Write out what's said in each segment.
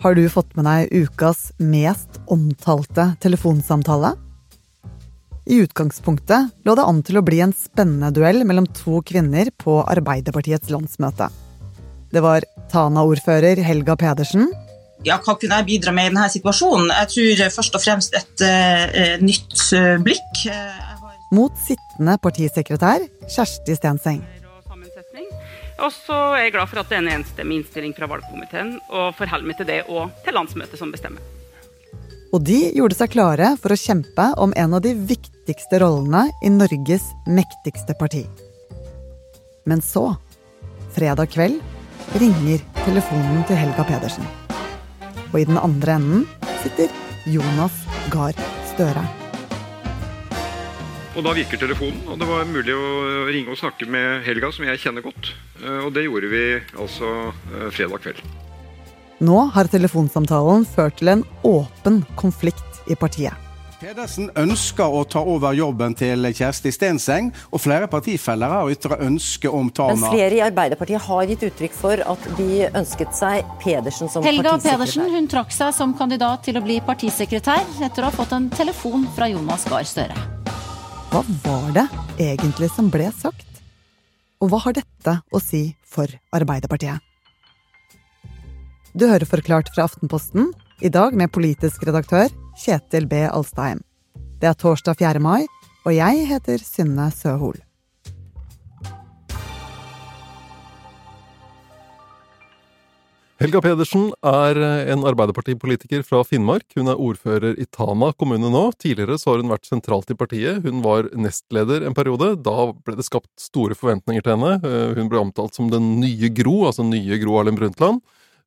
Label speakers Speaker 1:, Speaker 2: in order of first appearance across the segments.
Speaker 1: Har du fått med deg ukas mest omtalte telefonsamtale? I utgangspunktet lå det an til å bli en spennende duell mellom to kvinner på Arbeiderpartiets landsmøte. Det var Tana-ordfører Helga Pedersen.
Speaker 2: Ja, hva kunne jeg bidra med i denne situasjonen? Jeg tror først og fremst et uh, nytt uh, blikk.
Speaker 1: Mot sittende partisekretær Kjersti Stenseng.
Speaker 3: Og så er jeg glad for at det er en enstemmig innstilling fra valgkomiteen, og forholder meg til det og til landsmøtet som bestemmer.
Speaker 1: Og de gjorde seg klare for å kjempe om en av de viktigste rollene i Norges mektigste parti. Men så, fredag kveld, ringer telefonen til Helga Pedersen. Og i den andre enden sitter Jonas Gahr Støre.
Speaker 4: Og da virker telefonen, og det var mulig å ringe og snakke med Helga, som jeg kjenner godt. Og det gjorde vi altså fredag kveld.
Speaker 1: Nå har telefonsamtalen ført til en åpen konflikt i partiet.
Speaker 5: Pedersen ønsker å ta over jobben til Kjersti Stenseng, og flere partifeller har ytra ønske om Tana.
Speaker 6: Men flere i Arbeiderpartiet har gitt uttrykk for at de ønsket seg Pedersen som
Speaker 7: Helga
Speaker 6: partisekretær.
Speaker 7: Pedersen hun trakk seg som kandidat til å bli partisekretær etter å ha fått en telefon fra Jonas Gahr Støre.
Speaker 1: Hva var det egentlig som ble sagt? Og hva har dette å si for Arbeiderpartiet? Du hører Forklart fra Aftenposten, i dag med politisk redaktør Kjetil B. Alstheim. Det er torsdag 4. mai, og jeg heter Synne Søhol.
Speaker 8: Helga Pedersen er en Arbeiderpartipolitiker fra Finnmark. Hun er ordfører i Tana kommune nå. Tidligere så har hun vært sentralt i partiet. Hun var nestleder en periode. Da ble det skapt store forventninger til henne. Hun ble omtalt som den nye Gro, altså nye Gro Harlem Brundtland.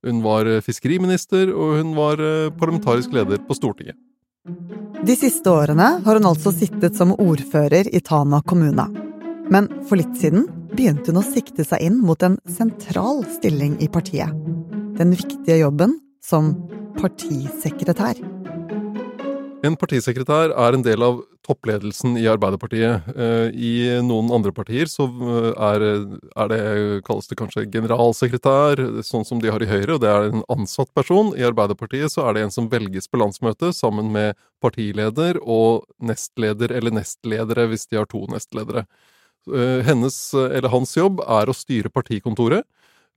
Speaker 8: Hun var fiskeriminister, og hun var parlamentarisk leder på Stortinget.
Speaker 1: De siste årene har hun altså sittet som ordfører i Tana kommune. Men for litt siden begynte hun å sikte seg inn mot en sentral stilling i partiet. Den viktige jobben som partisekretær.
Speaker 8: En partisekretær er en del av toppledelsen i Arbeiderpartiet. I noen andre partier så er, er det, kalles det kanskje generalsekretær, sånn som de har i Høyre, og det er en ansatt person. I Arbeiderpartiet så er det en som velges på landsmøtet sammen med partileder og nestleder eller nestledere, hvis de har to nestledere. Hennes, eller hans jobb er å styre partikontoret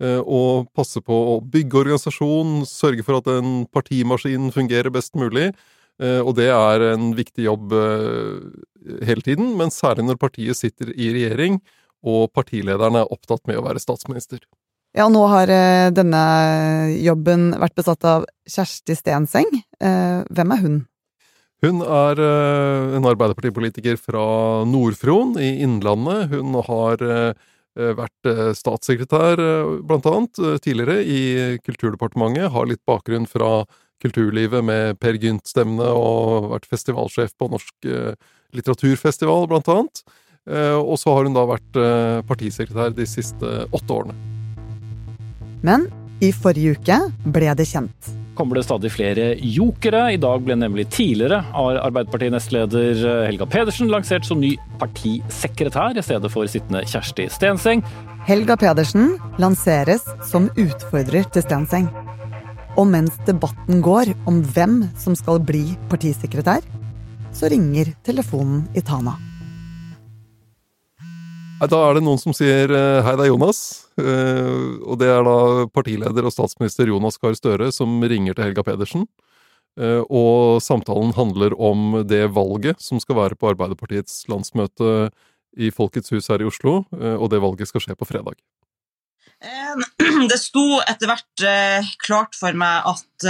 Speaker 8: og passe på å bygge organisasjon, sørge for at en partimaskin fungerer best mulig. Og det er en viktig jobb hele tiden, men særlig når partiet sitter i regjering og partilederen er opptatt med å være statsminister.
Speaker 1: Ja, nå har denne jobben vært besatt av Kjersti Stenseng. Hvem er hun?
Speaker 8: Hun er en Arbeiderpartipolitiker fra Nord-Fron i Innlandet. Hun har vært statssekretær, blant annet, tidligere i Kulturdepartementet. Har litt bakgrunn fra kulturlivet med Per Gynt-stemmene og vært festivalsjef på Norsk litteraturfestival, blant annet. Og så har hun da vært partisekretær de siste åtte årene.
Speaker 1: Men i forrige uke ble det kjent.
Speaker 9: Kommer det stadig flere jokere. I dag ble nemlig tidligere Arbeiderparti-nestleder Helga Pedersen lansert som ny partisekretær i stedet for sittende Kjersti Stenseng.
Speaker 1: Helga Pedersen lanseres som utfordrer til Stenseng. Og mens debatten går om hvem som skal bli partisekretær, så ringer telefonen i Tana.
Speaker 8: Da er det noen som sier hei, det er Jonas. Og det er da partileder og statsminister Jonas Gahr Støre som ringer til Helga Pedersen. Og samtalen handler om det valget som skal være på Arbeiderpartiets landsmøte i Folkets hus her i Oslo, og det valget skal skje på fredag.
Speaker 2: Det sto etter hvert klart for meg at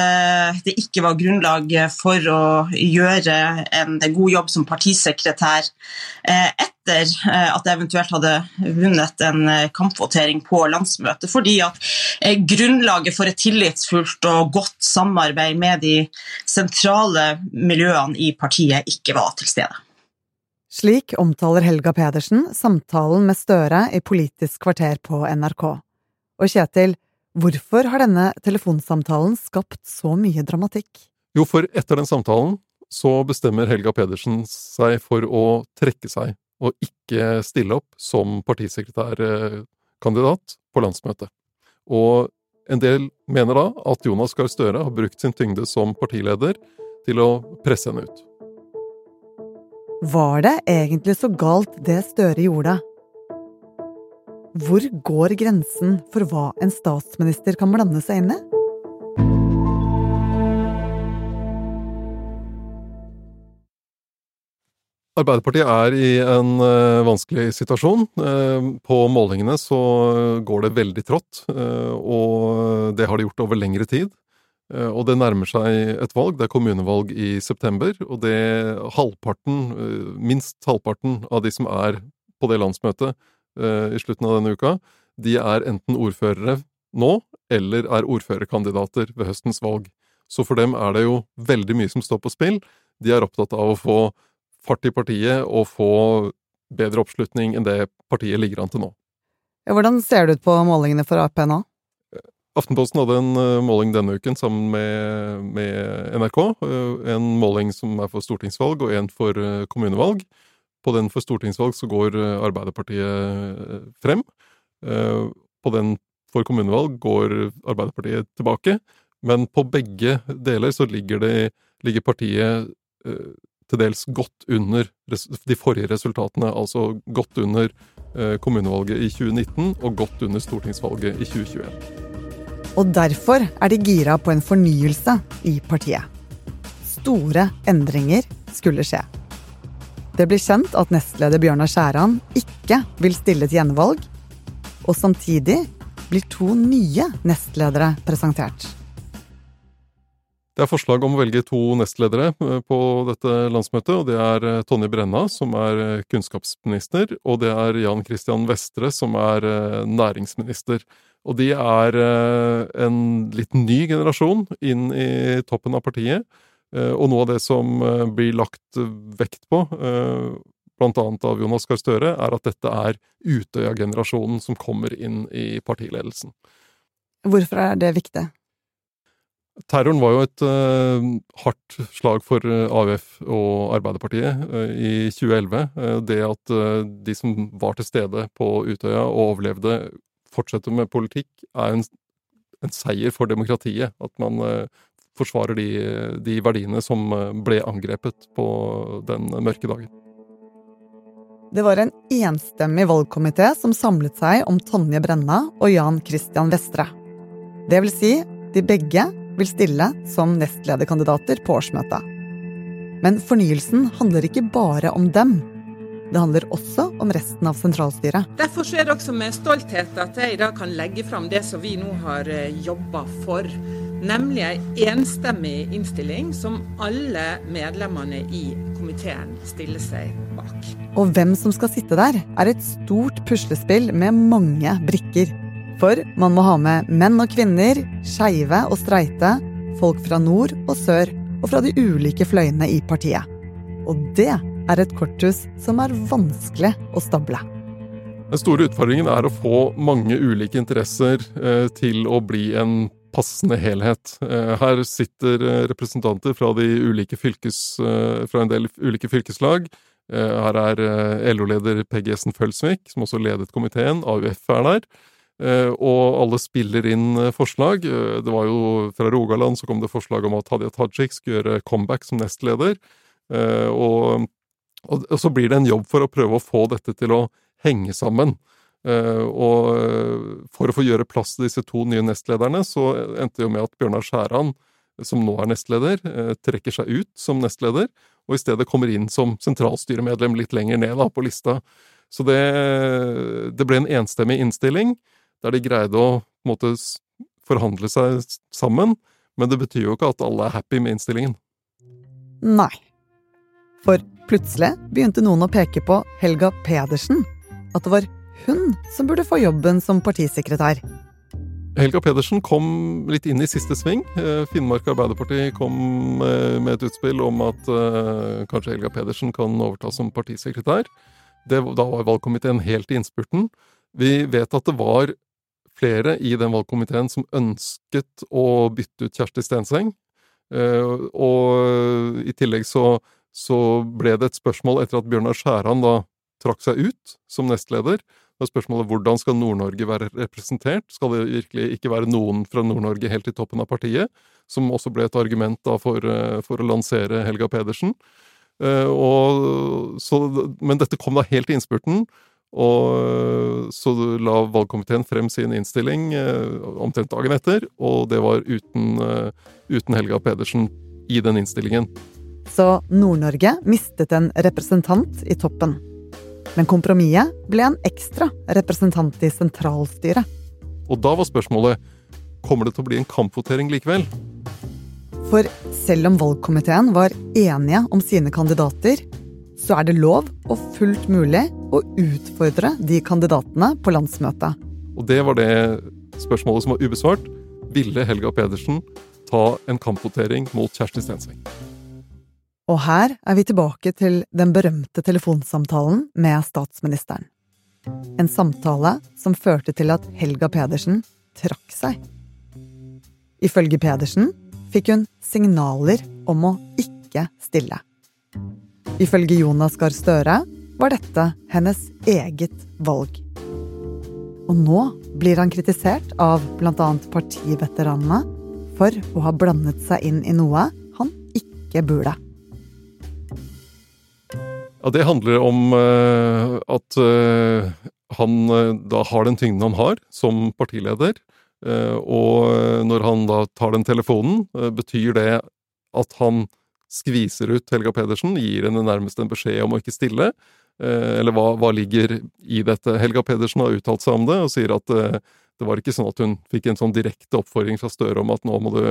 Speaker 2: det ikke var grunnlag for å gjøre en god jobb som partisekretær etter at jeg eventuelt hadde vunnet en kampvotering på landsmøtet, fordi at grunnlaget for et tillitsfullt og godt samarbeid med de sentrale miljøene i partiet ikke var til stede.
Speaker 1: Slik omtaler Helga Pedersen samtalen med Støre i Politisk kvarter på NRK. Og Kjetil, hvorfor har denne telefonsamtalen skapt så mye dramatikk?
Speaker 8: Jo, for etter den samtalen så bestemmer Helga Pedersen seg for å trekke seg og ikke stille opp som partisekretærkandidat på landsmøtet. Og en del mener da at Jonas Gahr Støre har brukt sin tyngde som partileder til å presse henne ut.
Speaker 1: Var det egentlig så galt det Støre gjorde? Hvor går grensen for hva en statsminister kan blande seg inn i?
Speaker 8: Arbeiderpartiet er i en uh, vanskelig situasjon. Uh, på målingene så går det veldig trått, uh, og det har det gjort over lengre tid. Og det nærmer seg et valg. Det er kommunevalg i september, og det halvparten, minst halvparten av de som er på det landsmøtet i slutten av denne uka, de er enten ordførere nå, eller er ordførerkandidater ved høstens valg. Så for dem er det jo veldig mye som står på spill. De er opptatt av å få fart i partiet og få bedre oppslutning enn det partiet ligger an til nå.
Speaker 1: Hvordan ser det ut på målingene for Ap nå?
Speaker 8: Aftenposten hadde en eh, måling denne uken sammen med, med, NRK. Eh, en måling som er for stortingsvalg og en for eh, kommunevalg. På den for stortingsvalg så går Arbeiderpartiet frem. På den for kommunevalg går Arbeiderpartiet tilbake. Men på begge deler så ligger, det, ligger partiet til dels godt under de forrige resultatene, altså godt under eh, kommunevalget i 2019 og godt under stortingsvalget i 2021.
Speaker 1: Og derfor er de gira på en fornyelse i partiet. Store endringer skulle skje. Det blir kjent at nestleder Bjørnar Skjæran ikke vil stille til gjenvalg, og samtidig blir to nye nestledere presentert.
Speaker 8: Det er forslag om å velge to nestledere eh, på dette landsmøtet. og Det er eh, Tonje Brenna, som er eh, kunnskapsminister, og det er Jan Christian Vestre, som er næringsminister. Og de er en litt ny generasjon inn i toppen av partiet. Og noe av det som blir lagt vekt på, blant annet av Jonas Gahr Støre, er at dette er Utøya-generasjonen som kommer inn i partiledelsen.
Speaker 1: Hvorfor er det viktig?
Speaker 8: Terroren var jo et uh, hardt slag for uh, eh, AUF og Arbeiderpartiet uh, i 2011. det at de som var til stede på Utøya og overlevde, fortsetter med politikk, er en, en seier for demokratiet. At man forsvarer de, de, verdiene som ble angrepet på den mørke dagen.
Speaker 1: Det var en enstemmig valgkomité som samlet seg om Tonje Brenna og Jan Christian Vestre. Det vil si, de begge vil stille som nestlederkandidater på årsmøtet. Men fornyelsen handler ikke bare om dem. Det handler også om resten av sentralstyret.
Speaker 10: Derfor er det også med stolthet at jeg i dag kan legge fram det som vi nå har eh, jobba for. Nemlig en enstemmig innstilling som alle medlemmene i komiteen stiller seg bak.
Speaker 1: Og hvem som skal sitte der, er et stort puslespill med mange brikker. For man må ha med menn og kvinner, skeive og streite, folk fra nord og sør og fra de ulike fløyene i partiet. Og det er et korthus som er vanskelig å stable.
Speaker 8: Den store utfordringen er å få mange ulike interesser eh, til å bli en passende helhet. Eh, her sitter eh, representanter fra, fylkes, eh, fra en del ulike fylkeslag. Her er LO-leder Peggy Essen Følsvik, som også ledet komiteen. AUF er der. Og alle spiller inn forslag. Det var jo Fra Rogaland så kom det forslag om at Hadia Tajik skulle gjøre comeback som nestleder. Og, og, så blir det en jobb for å prøve å få dette til å henge sammen. Og for å få gjøre plass til disse to nye nestlederne, så endte det jo med at Bjørnar Skjæran, som nå er nestleder, trekker seg ut som nestleder, og i stedet kommer inn som sentralstyremedlem litt lenger ned da, på lista. Så det, det ble en enstemmig innstilling der de greide å måte, forhandle seg sammen. Men det betyr jo ikke at alle er happy med innstillingen.
Speaker 1: Nei. For plutselig begynte noen å peke på Helga Pedersen. At det var hun som burde få jobben som partisekretær.
Speaker 8: Helga Pedersen kom litt inn i siste sving. Eh, Finnmark Arbeiderparti kom eh, med et utspill om at uh, kanskje Helga Pedersen kan overta som partisekretær. Det, da var valgkomiteen helt i innspurten. Vi vet at det var flere i den valgkomiteen som ønsket å bytte ut Kjersti Stenseng. Eh, og i tillegg så, så ble det et spørsmål etter at Bjørnar Skjæran da trakk seg ut som nestleder, er spørsmålet hvordan skal Nord-Norge være representert? Skal det virkelig ikke være noen fra Nord-Norge helt i toppen av partiet? Som også ble et argument da for, eh, for å lansere Helga Pedersen. Uh, og, så, men dette kom da helt i innspurten, og så la valgkomiteen frem sin innstilling omtrent dagen etter, og det var uten, uten Helga Pedersen i den innstillingen.
Speaker 1: Så Nord-Norge mistet en representant i toppen. Men kompromisset ble en ekstra representant i sentralstyret.
Speaker 8: Og da var spørsmålet kommer det til å bli en kampvotering likevel.
Speaker 1: For selv om valgkomiteen var enige om sine kandidater, så er det lov og fullt mulig å utfordre de kandidatene på landsmøtet.
Speaker 8: Og det var det spørsmålet som var ubesvart. Ville Helga Pedersen ta en kampvotering mot Kjersti Stenseng?
Speaker 1: Og her er vi tilbake til den berømte telefonsamtalen med statsministeren. En samtale som førte til at Helga Pedersen trakk seg. Ifølge Pedersen fikk hun signaler om å ikke stille. Ifølge Jonas Gahr Støre var dette hennes eget valg. Og nå blir han kritisert av bl.a. partiveteranene for å ha blandet seg inn i noe han ikke burde.
Speaker 8: Ja, Det handler om uh, at uh, han uh, da har den tyngden han har som partileder. og når han da tar den telefonen, betyr det at han skviser ut Helga Pedersen, gir henne nærmest en beskjed om å ikke stille. eller hva, hva, ligger i dette? Helga Pedersen har uttalt seg om det og sier at det var ikke sånn at hun fikk en sånn direkte oppfordring fra Støre om at nå må du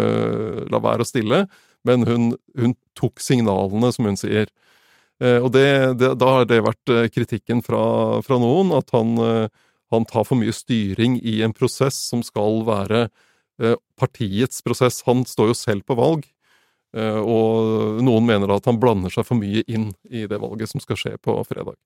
Speaker 8: la være å stille, men hun, hun tok signalene, som hun sier. Eh, og det, det, da har det vært eh, kritikken fra, fra noen, at han, eh, han, tar for mye styring i en prosess som skal være partiets prosess. Han står jo selv på valg, og noen mener at han blander seg for mye inn i det valget som skal skje på fredag.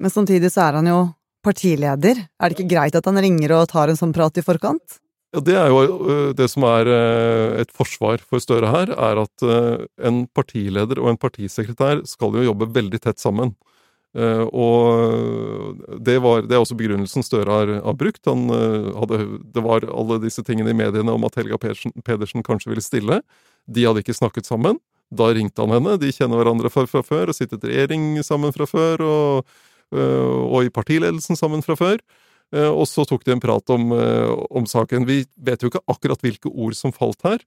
Speaker 1: Men samtidig så er han jo partileder. Er det ikke greit at han ringer og tar en sånn prat i forkant?
Speaker 8: Ja, Det er jo øh, det som er øh, et forsvar for Støre her, er at øh, en partileder og en partisekretær skal jo jobbe veldig tett sammen. Og det, var, det er også begrunnelsen Støre har, har brukt. Han hadde, det var alle disse tingene i mediene om at Helga Pedersen, Pedersen kanskje ville stille. De hadde ikke snakket sammen. Da ringte han henne. De kjenner hverandre fra, fra før og sittet i regjering sammen fra før, og, og i partiledelsen sammen fra før. Eh, og så tok de en prat om, eh, om, saken. Vi vet jo ikke akkurat hvilke ord som falt her,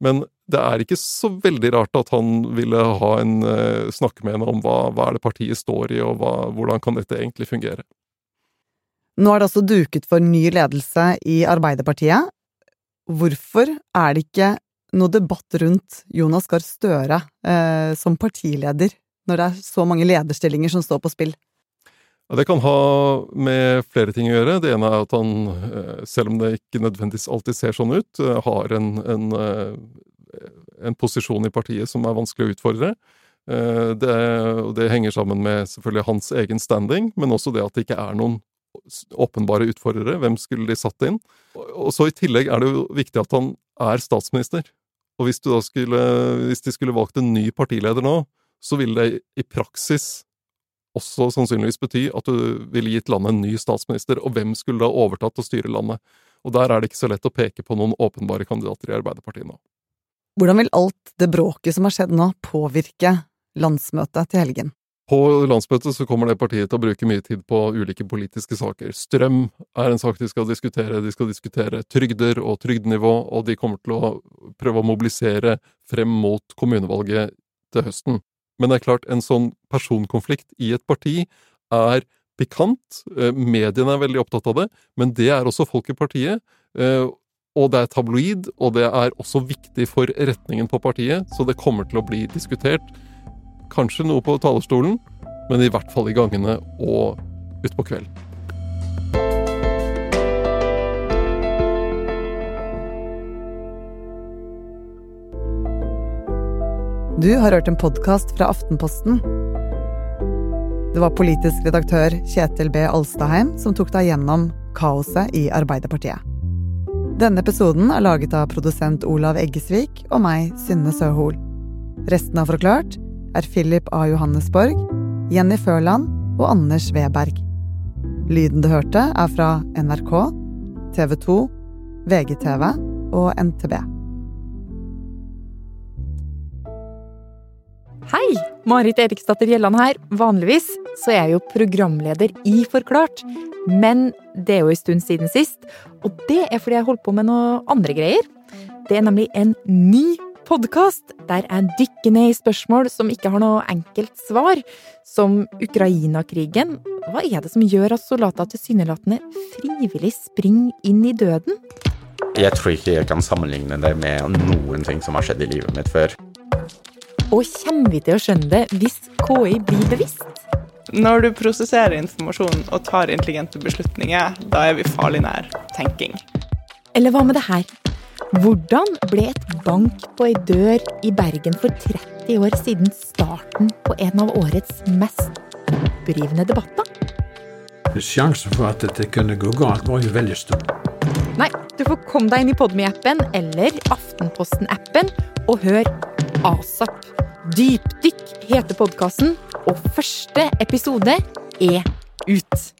Speaker 8: men det er ikke så veldig rart at han ville ha en uh, snakke med henne om hva, hva er det partiet står i, og hva, hvordan kan dette egentlig fungere.
Speaker 1: Nå er det altså duket for ny ledelse i Arbeiderpartiet. Hvorfor er det ikke noe debatt rundt Jonas Gahr Støre eh, som partileder, når det er så mange lederstillinger som står på spill?
Speaker 8: Det kan ha med flere ting å gjøre. Det ene er at han, eh, selv om det ikke nødvendigvis alltid ser sånn ut, eh, har en, en, eh, en posisjon i partiet som er vanskelig å utfordre. Det, det, henger sammen med selvfølgelig hans egen standing, men også det at det ikke er noen åpenbare utfordrere. Hvem skulle de satt inn? Og så I tillegg er det jo viktig at han er statsminister. Og hvis, skulle, hvis de skulle valgt en ny partileder nå, så ville det i praksis også sannsynligvis bety at du ville gitt landet en ny statsminister, og hvem skulle da overtatt å styre landet? Og der er det ikke så lett å peke på noen åpenbare kandidater i Arbeiderpartiet nå.
Speaker 1: Hvordan vil alt det bråket som har skjedd nå, påvirke landsmøtet til helgen?
Speaker 8: På landsmøtet så kommer det partiet til å bruke mye tid på ulike politiske saker. Strøm er en sak de skal diskutere, de skal diskutere trygder og trygdenivå, og de kommer til å prøve å mobilisere frem mot kommunevalget til høsten. Men det er klart, en sånn personkonflikt i et parti er pikant. Eh, mediene er veldig opptatt av det, men det er også folk i partiet. Eh, og det er tabloid, og det er også viktig for retningen på partiet, så det kommer til å bli diskutert. Kanskje noe på talerstolen, men i hvert fall i gangene og utpå kvelden.
Speaker 1: Du har hørt en podkast fra Aftenposten. Det var politisk redaktør Kjetil B. Alstaheim som tok deg gjennom kaoset i Arbeiderpartiet. Denne episoden er laget av produsent Olav Eggesvik og meg, Synne Søhol. Resten av Forklart er Philip A. Johannesborg, Jenny Førland og Anders Weberg. Lyden du hørte, er fra NRK, TV 2, VGTV og NTB.
Speaker 11: Hei! Marit Eriksdatter Gjelland her. Vanligvis så er jeg jo programleder i Forklart. Men det er jo en stund siden sist, og det er fordi jeg holdt på med noe andre greier. Det er nemlig en ny podkast der jeg dykker ned i spørsmål som ikke har noe enkelt svar, som Ukraina-krigen. Hva er det som gjør at soldater tilsynelatende frivillig springer inn i døden?
Speaker 12: Jeg tror ikke jeg kan sammenligne det med noen ting som har skjedd i livet mitt før.
Speaker 11: Og kommer vi til å skjønne det hvis KI blir bevisst?
Speaker 13: Når du prosesserer informasjon og tar intelligente beslutninger, da er vi farlig nær tenking.
Speaker 11: Eller hva med det her? Hvordan ble et bank på ei dør i Bergen for 30 år siden starten på en av årets mest opprivende debatter?
Speaker 14: Sjansen for at dette kunne gå galt, var jo veldig stor.
Speaker 11: Nei, du får komme deg inn i Podme-appen eller Aftenposten-appen og hør ASAP. Dypdykk heter podkasten, og første episode er ut.